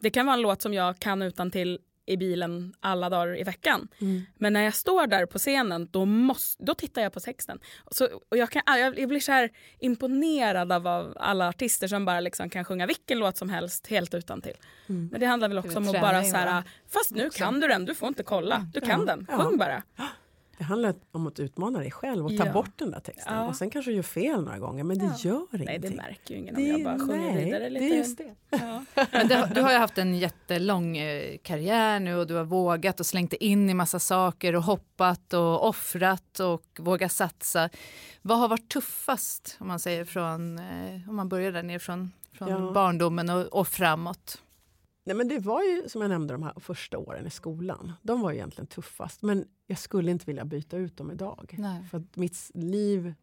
Det kan vara en låt som jag kan utan till i bilen alla dagar i veckan. Mm. Men när jag står där på scenen då, måste, då tittar jag på texten. Så, och jag, kan, jag, blir så här imponerad av, alla artister som bara liksom kan sjunga vilken låt som helst helt utan till. Mm. Men det handlar väl också om att bara så här, fast nu kan du den, du får inte kolla. Du kan den, sjung bara. Det handlar om att utmana dig själv och ta Ja. bort den där texten. Ja. Och sen kanske du gör fel några gånger men Ja. det gör Nej ingenting. det märker ju ingen om Det- jag bara sjunger nej, vidare lite. Det är just det. Ja. Men det, du har ju haft en jättelång eh, karriär nu och du har vågat och slängt in i massa saker och hoppat och offrat och vågat satsa. Vad har varit tuffast om man säger från, eh, om man börjar där ner från, från Ja. barndomen och, och framåt? Nej, men det var ju som jag nämnde de här första åren i skolan. De var ju egentligen tuffast. Men jag skulle inte vilja byta ut dem idag. Nej. För att mitt liv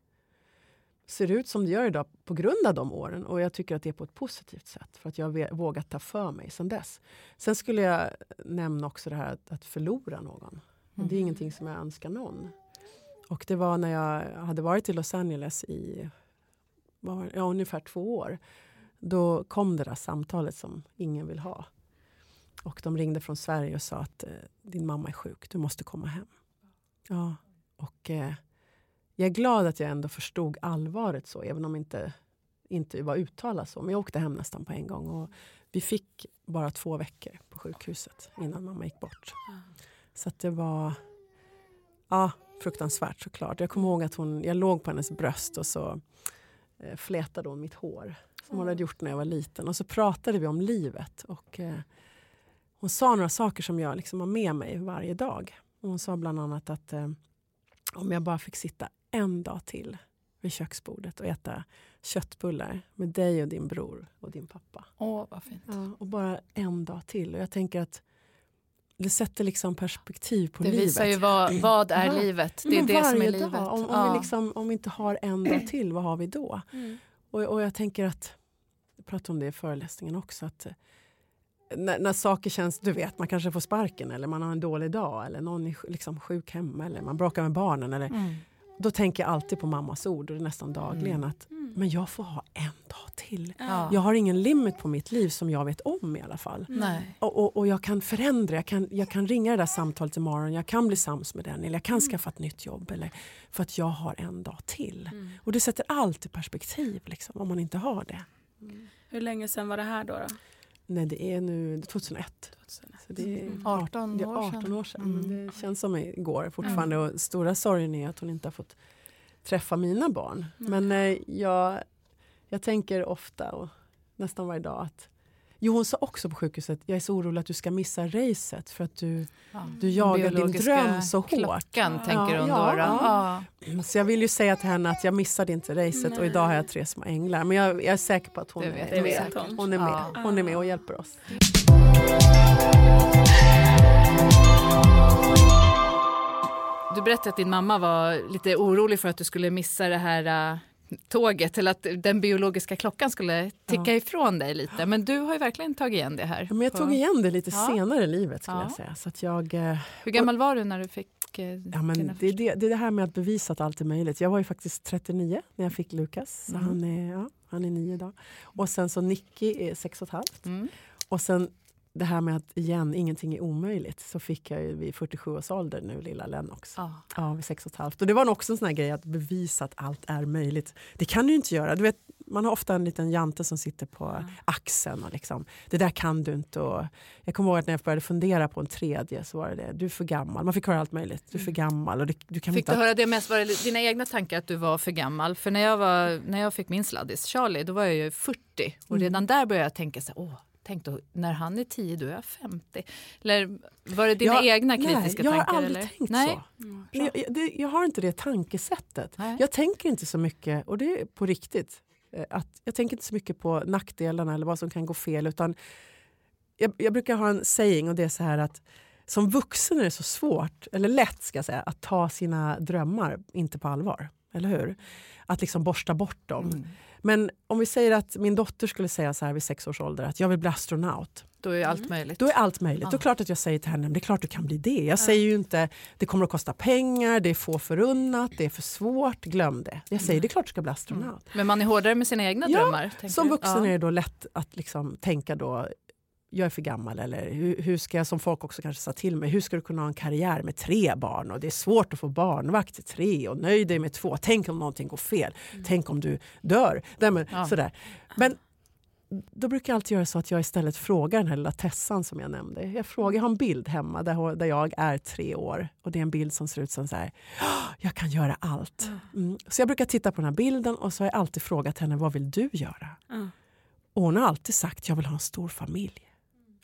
ser ut som det gör idag på grund av de åren. Och jag tycker att det är på ett positivt sätt. För att jag har vågat ta för mig sen dess. Sen skulle jag nämna också det här att, att förlora någon. Och Det är ingenting som jag önskar någon. Och det var när jag hade varit i Los Angeles i var ja, ungefär två år. Då kom det där samtalet som ingen vill ha. Och de ringde från Sverige och sa att eh, din mamma är sjuk, du måste komma hem. Ja, och eh, jag är glad att jag ändå förstod allvaret så, även om inte inte var uttalat så. Men jag åkte hem nästan på en gång. Och vi fick bara två veckor på sjukhuset innan mamma gick bort. Så det var ja, fruktansvärt såklart. Jag kommer ihåg att hon, jag låg på hennes bröst och så eh, flätade hon mitt hår. Som hon hade gjort när jag var liten. Och så pratade vi om livet. Och eh, hon sa några saker som jag liksom har med mig varje dag. Och hon sa bland annat att eh, om jag bara fick sitta en dag till vid köksbordet och äta köttbullar med dig och din bror och din pappa. Åh, vad fint. Ja, och bara en dag till. Och jag tänker att det sätter liksom perspektiv på Det livet. visar ju vad, vad är Ja. livet. Det är Men det som är livet. Dag, om, om, Ja. vi liksom, om vi inte har en dag till, vad har vi då? Mm. Och, och jag tänker att, jag pratade om det i föreläsningen också, att när, när saker känns, du vet, man kanske får sparken eller man har en dålig dag eller någon är liksom sjuk hemma eller man bråkar med barnen. Eller, Mm. Då tänker jag alltid på mammas ord och det är nästan dagligen att Mm. men jag får ha en dag till. Ja. Jag har ingen limit på mitt liv som jag vet om i alla fall. Nej. Och, och, och jag kan förändra, jag kan, jag kan ringa det där samtalet imorgon, jag kan bli sams med den eller jag kan skaffa ett nytt jobb eller, för att jag har en dag till. Mm. Och det sätter allt i perspektiv liksom, om man inte har det. Hur länge sedan var det här då? då? Nej, det är nu 2001. Så det är Mm. 18 det är år 18 sedan. år sedan. Mm. Men det känns som igår fortfarande. Och stora sorgen är att hon inte har fått träffa mina barn. Men eh, jag, jag tänker ofta och nästan varje dag att Jo, hon sa också på sjukhuset, jag är så orolig att du ska missa racet för att du, Ja. du jagar din dröm så hårt. Klockan tänker hon ja, då. ja. Ja. Så jag vill ju säga till henne att jag missade inte racet och idag har jag tre små änglar. Men jag, jag är säker på att hon vet är med. säkert. Hon är med. Ja. Hon är med och hjälper oss. Du berättade att din mamma var lite orolig för att du skulle missa det här äh, tåget eller att den biologiska klockan skulle ticka ifrån dig lite. Men du har ju verkligen tagit igen det här. Ja, Men jag på- tog igen det lite Ja. senare i livet skulle Ja. jag säga. Så att jag, eh, Hur gammal var du när du fick eh, ja, men det, det, det är det här med att bevisa att allt är möjligt. Jag var ju faktiskt 39 när jag fick Lukas. Så Mm. han, är, ja, han är nio idag. Och sen så Nicky är sex och ett halvt. Mm. Och sen det här med att igen, ingenting är omöjligt. Så fick jag ju vid 47 års ålder nu lilla Lennox. Ja. Ja, vid sex och ett halvt. Och det var också en sån här grej att bevisa att allt är möjligt. Det kan du inte göra. Du vet, man har ofta en liten jante som sitter på axeln och liksom, det där kan du inte. Och jag kommer ihåg att när jag började fundera på en tredje så var det det, du är för gammal. Man fick höra allt möjligt. Du är för gammal och det, du kan Fick inte... du höra det mest? Var det dina egna tankar att du var för gammal? För när jag, var, när jag fick min sladdis Charlie, då var jag ju 40 och Mm. redan där började jag tänka så här, åh, tänk då, när han är 10 då är jag 50. Eller var det dina Jag- egna nej, kritiska jag har tankar? aldrig eller? tänkt nej? så. Mm. Jag, jag, det, jag har inte det tankesättet. Nej. Jag tänker inte så mycket, och det är på riktigt, eh, att jag tänker inte så mycket på nackdelarna eller vad som kan gå fel. utan jag, jag brukar ha en saying och det är så här att som vuxen är det så svårt, eller lätt ska jag säga, att ta sina drömmar inte på allvar. Eller hur? Att liksom borsta bort dem. Mm. Men om vi säger att min dotter skulle säga så här vid sex års ålder att jag vill bli astronaut. Då är allt möjligt. Då är allt möjligt. Ja. Då är klart att jag säger till henne, "Men det är klart du kan bli det. Jag säger ju inte, det kommer att kosta pengar, det är få förunnat, det är för svårt, glöm det. Jag säger, det är klart du ska bli astronaut. Men man är hårdare med sina egna Ja, drömmar. Som vuxen Ja. är det då lätt att liksom tänka då, jag är för gammal eller hur, hur, ska jag, som folk också kanske sa till mig, hur ska du kunna ha en karriär med tre barn och det är svårt att få barnvakt till tre och nöj dig med två, tänk om någonting går fel, mm. tänk om du dör. Nej, men, ja. sådär. men då brukar jag alltid göra så att jag istället frågar den här lilla Tessan som jag nämnde. Jag frågar, jag har en bild hemma där, där jag är tre år och det är en bild som ser ut som så här, jag kan göra allt. Mm. Så jag brukar titta på den här bilden och så har jag alltid frågat henne, vad vill du göra? Mm. Och hon har alltid sagt, jag vill ha en stor familj.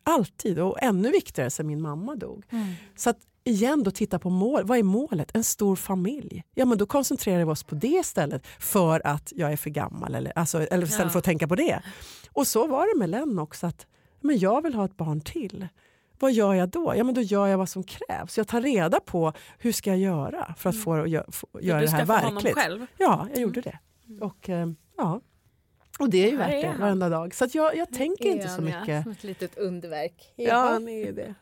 Alltid, och ännu viktigare sen min mamma dog. Mm. Så att igen då titta på mål. Vad är målet? En stor familj. Ja, men då koncentrerar vi oss på det istället för att jag är för gammal. Eller, alltså, eller istället ja. för att tänka på det. Och så var det med Len också. Att, men jag vill ha ett barn till. Vad gör jag då? Ja, men då gör jag vad som krävs. Jag tar reda på hur ska jag göra för att mm. få, få göra det här verkligt. Du själv? Ja, jag gjorde det. Mm. Och, eh, ja. Och det är ju värt det varenda dag. Så jag, jag tänker inte så mycket. Som ett litet underverk. Ja, han är det.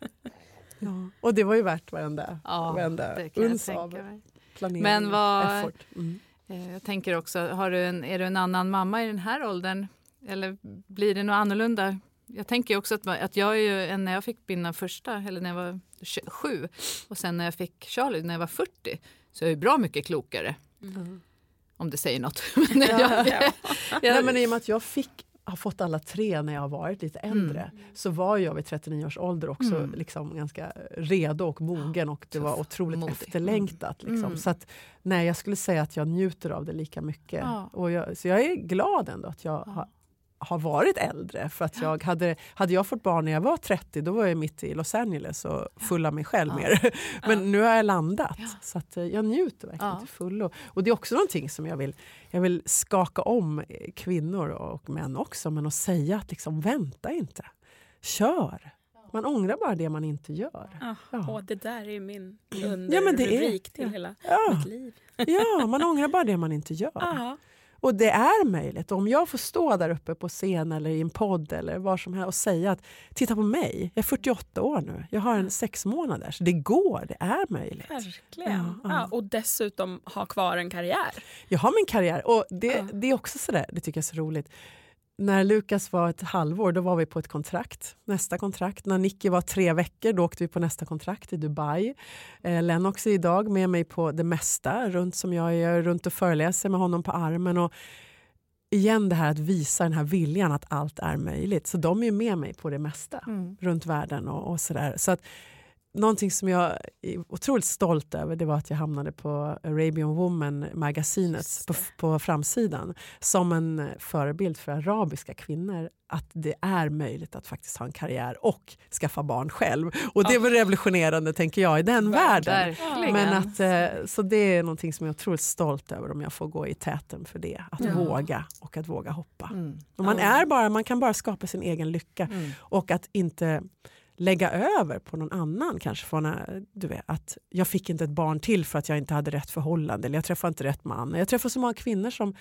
Ja. Och det var ju värt varenda, ja, varenda uns av planering. Men vad, mm. Eh, jag tänker också, har du en, är du en annan mamma i den här åldern? Eller blir det något annorlunda? Jag tänker också att, att jag är ju, när jag fick mina första, eller när jag var sju och sen när jag fick Charlie när jag var 40 så är jag bra mycket klokare. Mm. Om det säger något. (laughs) men ja, jag, ja. (laughs) Nej, men I och med att jag fick har fått alla tre när jag har varit lite äldre mm. så var jag vid 39 års ålder också mm. liksom ganska redo och mogen och det var otroligt Modig. efterlängtat. Liksom. Mm. Så att, nej, jag skulle säga att jag njuter av det lika mycket. Ja. Och jag, så jag är glad ändå att jag ja. har har varit äldre. För att jag hade, hade jag fått barn när jag var 30 då var jag mitt i Los Angeles och full av mig själv ja. mer. (laughs) Men ja. nu har jag landat. Ja. Så att eh, jag njuter verkligen till fullo. Och det är också någonting som jag vill, jag vill skaka om kvinnor och män också. Men att säga att liksom, vänta inte. Kör! Man ångrar bara det man inte gör. Ja, ja. det där är min underrubrik ja, till hela mitt liv. Ja, man (laughs) ångrar bara det man inte gör. Och det är möjligt. Om jag får stå där uppe på scen eller i en podd eller var som helst och säga att titta på mig, jag är 48 år nu, jag har en sex månader. Så det går, det är möjligt. Verkligen. Ja, ja. Ja, och dessutom ha kvar en karriär. Jag har min karriär och det, det är också sådär, det tycker jag är så roligt när Lukas var ett halvår då var vi på ett kontrakt, nästa kontrakt. När Nicky var tre veckor då åkte vi på nästa kontrakt i Dubai. Eh, Lennox är idag med mig på det mesta, runt som jag är runt och föreläser med honom på armen. Och igen det här att visa den här viljan att allt är möjligt. Så de är med mig på det mesta mm. runt världen. och, och sådär. Så att, Någonting som jag är otroligt stolt över det var att jag hamnade på Arabian Woman-magasinet på, på framsidan som en förebild för arabiska kvinnor. Att det är möjligt att faktiskt ha en karriär och skaffa barn själv. Och det var revolutionerande tänker jag i den världen. Men att, eh, så det är någonting som jag är otroligt stolt över om jag får gå i täten för det. Att ja. våga och att våga hoppa. Mm. Och man, är bara, man kan bara skapa sin egen lycka. Mm. Och att inte lägga över på någon annan. kanske från, du vet, att Jag fick inte ett barn till för att jag inte hade rätt förhållande eller jag träffade inte rätt man. Jag träffar så många kvinnor som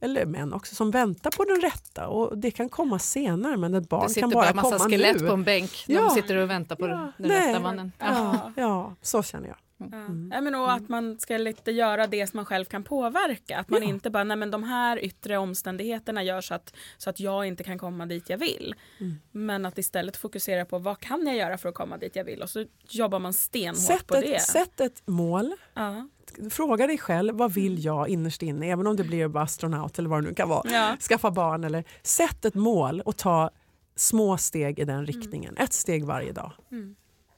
eller män också, som väntar på den rätta. Och Det kan komma senare, men ett barn kan bara, bara komma nu. Det sitter bara massa skelett på en bänk. Ja. De sitter och väntar på ja. den Nej. rätta mannen. Ja. ja, så känner jag. Mm. Ja. men och att man ska lite göra det som man själv kan påverka. Att man ja. inte bara, nej men de här yttre omständigheterna gör så att, så att jag inte kan komma dit jag vill. Mm. Men att istället fokusera på vad kan jag göra för att komma dit jag vill och så jobbar man stenhårt sätt på ett, det. Sätt ett mål. Ja. Fråga dig själv vad vill mm. jag innerst inne, även om det blir att vara astronaut eller vad det nu kan vara. Ja. Skaffa barn eller sätt ett mål och ta små steg i den mm. riktningen. Mm. Ett steg varje dag. Mm.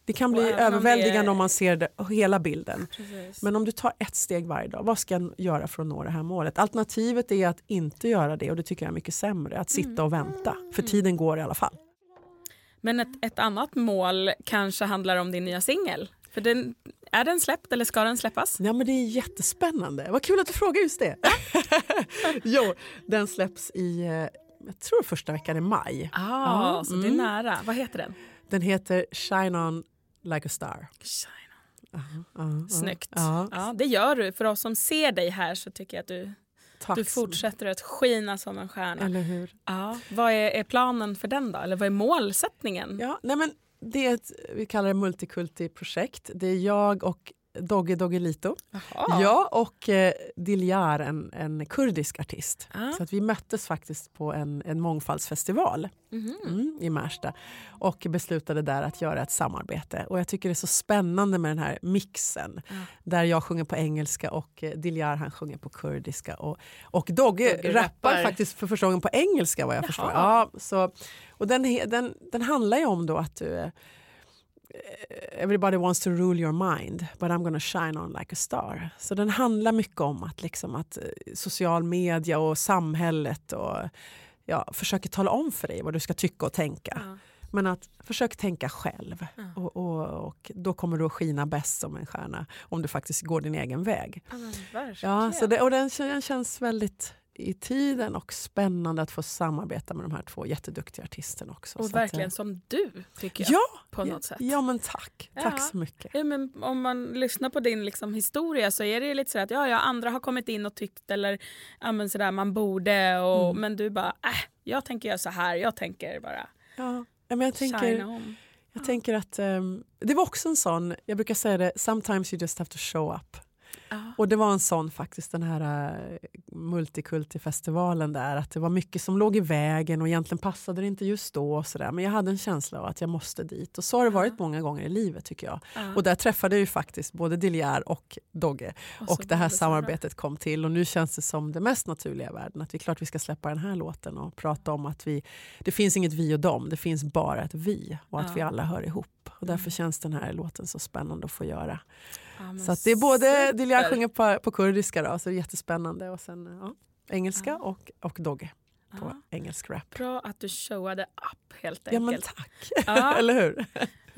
Det kan bli överväldigande om, är... om, man ser det, hela bilden. Precis. Men om du tar ett steg varje dag, vad ska jag göra för att nå det här målet? Alternativet är att inte göra det och det tycker jag är mycket sämre. Att sitta och vänta, för mm. tiden går i alla fall. Men ett, ett annat mål kanske handlar om din nya singel? För den, är den släppt eller ska den släppas? Ja, men det är jättespännande. Vad kul att du frågar just det. (laughs) jo, den släpps i eh, jag tror första veckan i maj. Ah, mm. Så det är nära. Vad heter den? Den heter Shine On like a star. Uh, uh, Snyggt. Uh. Ja, det gör du. För oss som ser dig här så tycker jag att du, du fortsätter att skina som en stjärna. Eller hur? Ja. Vad är, är, planen för den då? Eller vad är målsättningen? Ja, nej men det är ett vi kallar det multikulti-projekt. Det är jag och Dogge Doggelito. Jaha. Ja, och eh, Dilyar, en, en kurdisk artist. Ah. Så att vi möttes faktiskt på en, en mångfaldsfestival Mhm. mm, i Märsta och beslutade där att göra ett samarbete. Och jag tycker det är så spännande med den här mixen Ja. där jag sjunger på engelska och eh, Dilyar han sjunger på kurdiska. Och, och Dogge, Dogge rappar rappar. faktiskt för första gången på engelska vad jag Jaha. förstår. Ja, så, och den, den, den handlar ju om då att du eh, Everybody wants to rule your mind but I'm gonna shine on like a star. Så den handlar mycket om att, liksom, att eh, social media och samhället och, ja, försöker tala om för dig vad du ska tycka och tänka. Ja. Men att försök tänka själv Ja. och, och, och då kommer du att skina bäst som en stjärna om du faktiskt går din egen väg. Ja. Ja, så det, och den, den känns väldigt i tiden och spännande att få samarbeta med de här två jätteduktiga artisterna också. Och Så att, verkligen eh, som du, tycker jag. Ja, på något ja, sätt. ja men tack. Tack Ja. så mycket. Ja, men om man lyssnar på din liksom, historia så är det lite så att ja, ja, andra har kommit in och tyckt eller ja, sådär, man borde och, Mm. men du bara äh, jag tänker göra så här, jag tänker bara Ja. Men jag tänker, on. jag tänker att ehm, det var också en sån, jag brukar säga det, sometimes you just have to show up. Ja. Och det var en sån faktiskt, den här uh, multikultifestivalen där, att det var mycket som låg i vägen och egentligen passade det inte just då. Och så där. Men jag hade en känsla av att jag måste dit. Och så har det varit Ja. många gånger i livet tycker jag. Ja. Och där träffade jag ju faktiskt både Dilyar och Dogge. så Och det här samarbetet kom till och nu känns det som det mest naturliga i världen. Att vi klart vi ska släppa den här låten och prata om att vi, det finns inget vi och dem, det finns bara ett vi och att vi alla hör ihop. Och därför Mm. känns den här låten så spännande att få göra. Ja, Så det är både. Dilyar sjunger på, på kurdiska då, så det är jättespännande och sen ja, engelska Ja. och, och Dogge på engelsk rap. Bra att du showade upp helt Ja men enkelt. tack, Ja. (laughs) eller hur?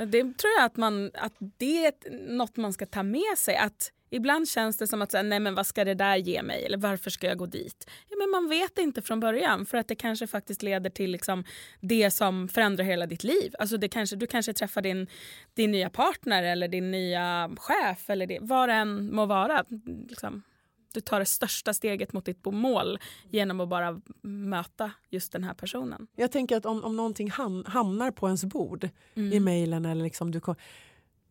Det tror jag att, man, att det är något man ska ta med sig. Att Ibland känns det som att säga, nej men vad ska det där ge mig eller varför ska jag gå dit? Ja, men man vet inte från början för att det kanske faktiskt leder till liksom det som förändrar hela ditt liv. Alltså det kanske, du kanske träffar din, din nya partner eller din nya chef eller det, vad det än må vara. Liksom, du tar det största steget mot ditt mål genom att bara möta just den här personen. Jag tänker att om, om någonting ham, hamnar på ens bord Mm. i mejlen eller liksom du kom,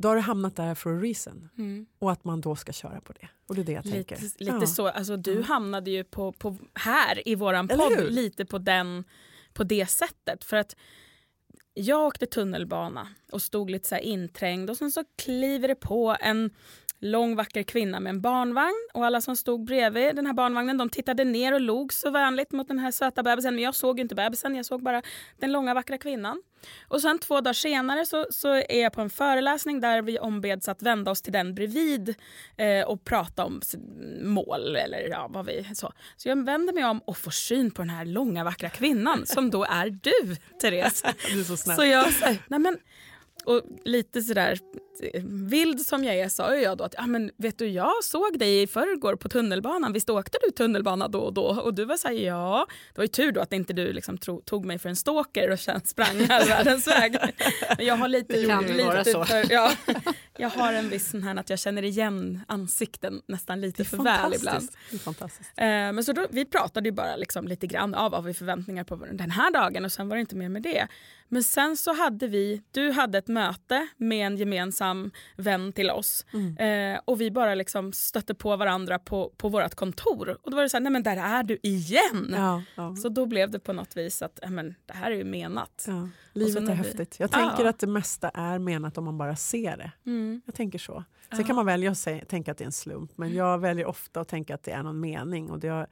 då har det hamnat där for a reason. Mm. Och att man då ska köra på det. Och det är det jag Lite, tänker. lite Ja. så. Alltså, du Mm. hamnade ju på, på, här i våran podd lite på, den, på det sättet. För att jag åkte tunnelbana och stod lite så inträngd och sen så kliver det på en lång vacker kvinna med en barnvagn och alla som stod bredvid den här barnvagnen de tittade ner och log så vänligt mot den här söta bebisen men jag såg ju inte bebisen, jag såg bara den långa vackra kvinnan. Och sen två dagar senare så, så är jag på en föreläsning där vi ombeds att vända oss till den bredvid eh, och prata om mål eller ja, vad vi så. Så jag vänder mig om och får syn på den här långa vackra kvinnan som då är du, Therese. (laughs) Du är så snäll. Så jag så nej men, och lite sådär vild som jag är sa jag då att ja, men vet du jag såg dig i förrgår på tunnelbanan, visst åkte du tunnelbana då och då? Och du var såhär ja, det var ju tur då att inte du liksom tog mig för en stalker och sen sprang (laughs) här världens väg. Men jag har lite, Det ju lite så. För, ja, jag har en viss sån här att jag känner igen ansikten nästan lite för väl ibland. Eh, men så då, vi pratade ju bara liksom lite grann av vad vi förväntningar på den här dagen och sen var det inte mer med det. Men sen så hade vi, du hade ett möte med en gemensam vän till oss Mm. eh, och vi bara liksom stötte på varandra på, på vårt kontor och då var det så här, nej men där är du igen. Ja, ja. Så då blev det på något vis att men, det här är ju menat. Ja, livet är vi- häftigt. Jag Ja. tänker att det mesta är menat om man bara ser det. Mm. Jag tänker så. Sen kan man välja att tänka att det är en slump men jag väljer ofta att tänka att det är någon mening och det har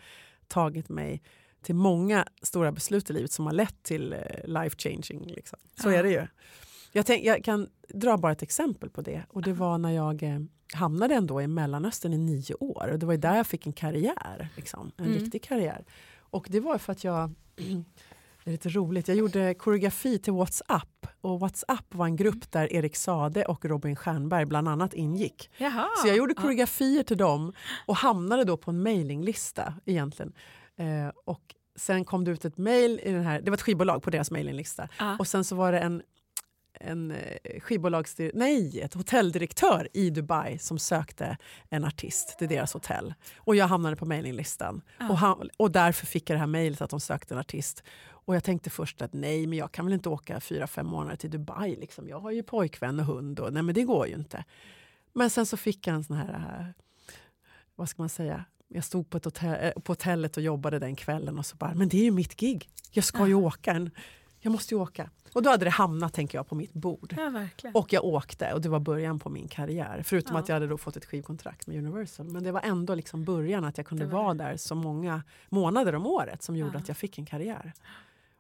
tagit mig till många stora beslut i livet som har lett till eh, life changing. Liksom. Så är det ju. Jag, tänk, jag kan dra bara ett exempel på det och det var när jag eh, hamnade ändå i Mellanöstern i nio år och det var där jag fick en karriär, liksom, en Mm. riktig karriär. Och det var för att jag (clears throat) det är lite roligt. Jag gjorde koreografi till WhatsApp och WhatsApp var en grupp där Erik Sade och Robin Stjernberg bland annat ingick. Jaha. Så jag gjorde koreografier till dem och hamnade då på en mailinglista egentligen. Eh, och sen kom det ut ett mail i den här, det var ett skivbolag på deras mailinglista. Ja. Och sen så var det en, en eh, skivbolagsdir- nej, ett hotelldirektör i Dubai som sökte en artist till deras hotell. Och jag hamnade på mailinglistan. Ja. Och, han, och därför fick jag det här mejlet att de sökte en artist. Och jag tänkte först att nej, men jag kan väl inte åka fyra, fem månader till Dubai. Liksom. Jag har ju pojkvän och hund och nej men det går ju inte. Men sen så fick jag en sån här, eh, vad ska man säga, jag stod på, ett hotell, eh, på hotellet och jobbade den kvällen och så bara, men det är ju mitt gig. Jag ska ju åka. En, jag måste ju åka. Och då hade det hamnat, tänker jag, på mitt bord. Ja. Och jag åkte och det var början på min karriär. Förutom Ja. att jag hade då fått ett skivkontrakt med Universal. Men det var ändå liksom början att jag kunde var vara där så många månader om året som gjorde Ja. att jag fick en karriär.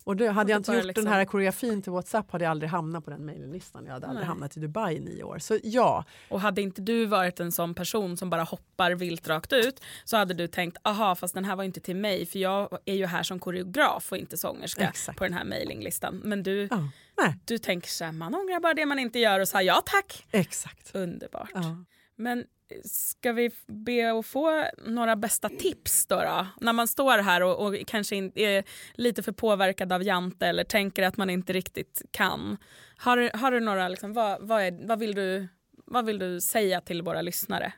Och det, hade Och jag inte gjort liksom- den här koreografin till Whatsapp hade jag aldrig hamnat på den mejllistan. Jag hade aldrig Nej. hamnat i Dubai i nio år. Så ja, Och hade inte du varit en sån person som bara hoppar vilt rakt ut så hade du tänkt aha fast den här var inte till mig för jag är ju här som koreograf och inte sångerska Exakt. på den här mailinglistan. Men du, ja. Du tänker så här, man ångrar bara det man inte gör och sa ja tack. exakt. Underbart. Ja. Men ska vi be att få några bästa tips då? då? När man står här och, och kanske in, är lite för påverkad av Jante eller tänker att man inte riktigt kan. Har, du- har du några, liksom, vad, vad, är, vad, vill du, vad vill du säga till våra lyssnare?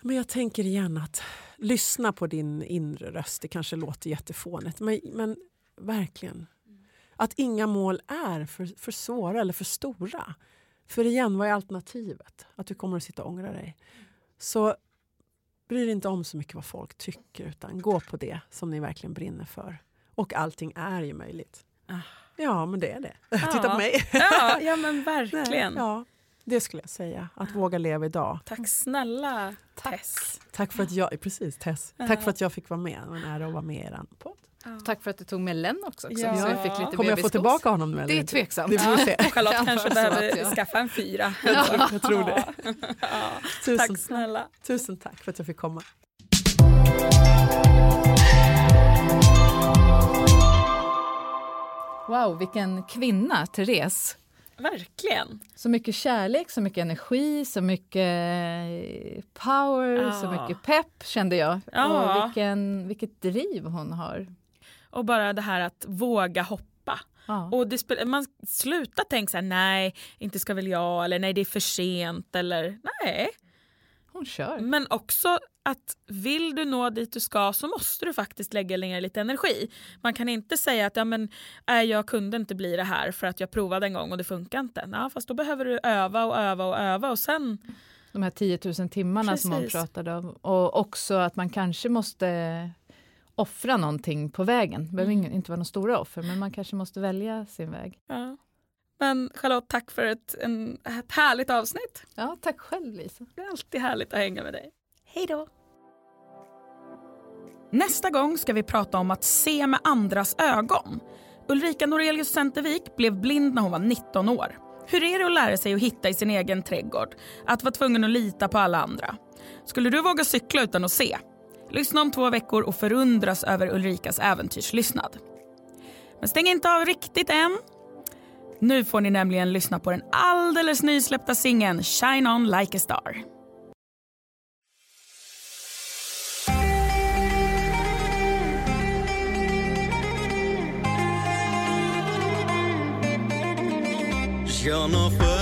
Men jag tänker igen att lyssna på din inre röst. Det kanske låter jättefånigt, men, men verkligen. Att inga mål är för, för svåra eller för stora. För igen, vad är alternativet? Att du kommer att sitta och ångra dig. Så bry dig inte om så mycket vad folk tycker utan gå på det som ni verkligen brinner för. Och allting är ju möjligt. Ah. Ja, men det är det. (laughs) Titta på mig. Ja, ja men (laughs) Nej, verkligen. Ja, det skulle jag säga. Att våga leva idag. Tack snälla Tess. Tack för att jag, precis Tess. Tack för att jag fick vara med. Det var en ära att vara med i er podd. Tack för att du tog med Len också. också Ja. så vi fick lite Kommer jag få tillbaka honom nu? eller Det är tveksamt. Det se. Och Charlotte (laughs) Kan kanske behöver jag- skaffa en fyra. (laughs) Jag tror det. Ja. (laughs) Tusen, Tack snälla. tusen tack för att jag fick komma. Wow, vilken kvinna, Therese. Verkligen. Så mycket kärlek, så mycket energi, så mycket power, Ja. så mycket pepp kände jag. Ja. Och vilken, vilket driv hon har. Och bara det här att våga hoppa. Ja. Och det man slutar tänka så här, nej, inte ska väl jag, eller nej, det är för sent, eller nej. Hon kör. Men också att vill du nå dit du ska så måste du faktiskt lägga ner lite energi. Man kan inte säga att ja, men, äh, jag kunde inte bli det här för att jag provade en gång och det funkar inte. Ja, fast då behöver du öva och öva och öva och sen... De här 10 000 timmarna som hon Precis. pratade om. Och också att man kanske måste offra någonting på vägen. Det behöver Mm. inte vara några stora offer, men man kanske måste välja sin väg. Ja. Men Charlotte, tack för ett, en, ett härligt avsnitt. Ja, tack själv Lisa. Det är alltid härligt att hänga med dig. Hej då! Nästa gång ska vi prata om att se med andras ögon. Ulrika Norelius Centervik blev blind när hon var 19 år. Hur är det att lära sig att hitta i sin egen trädgård? Att vara tvungen att lita på alla andra? Skulle du våga cykla utan att se? Lyssna om två veckor och förundras över Ulrikas äventyrslystnad. Men stäng inte av riktigt än. Nu får ni nämligen lyssna på den alldeles nysläppta singeln Shine On Like A Star. You're not fun.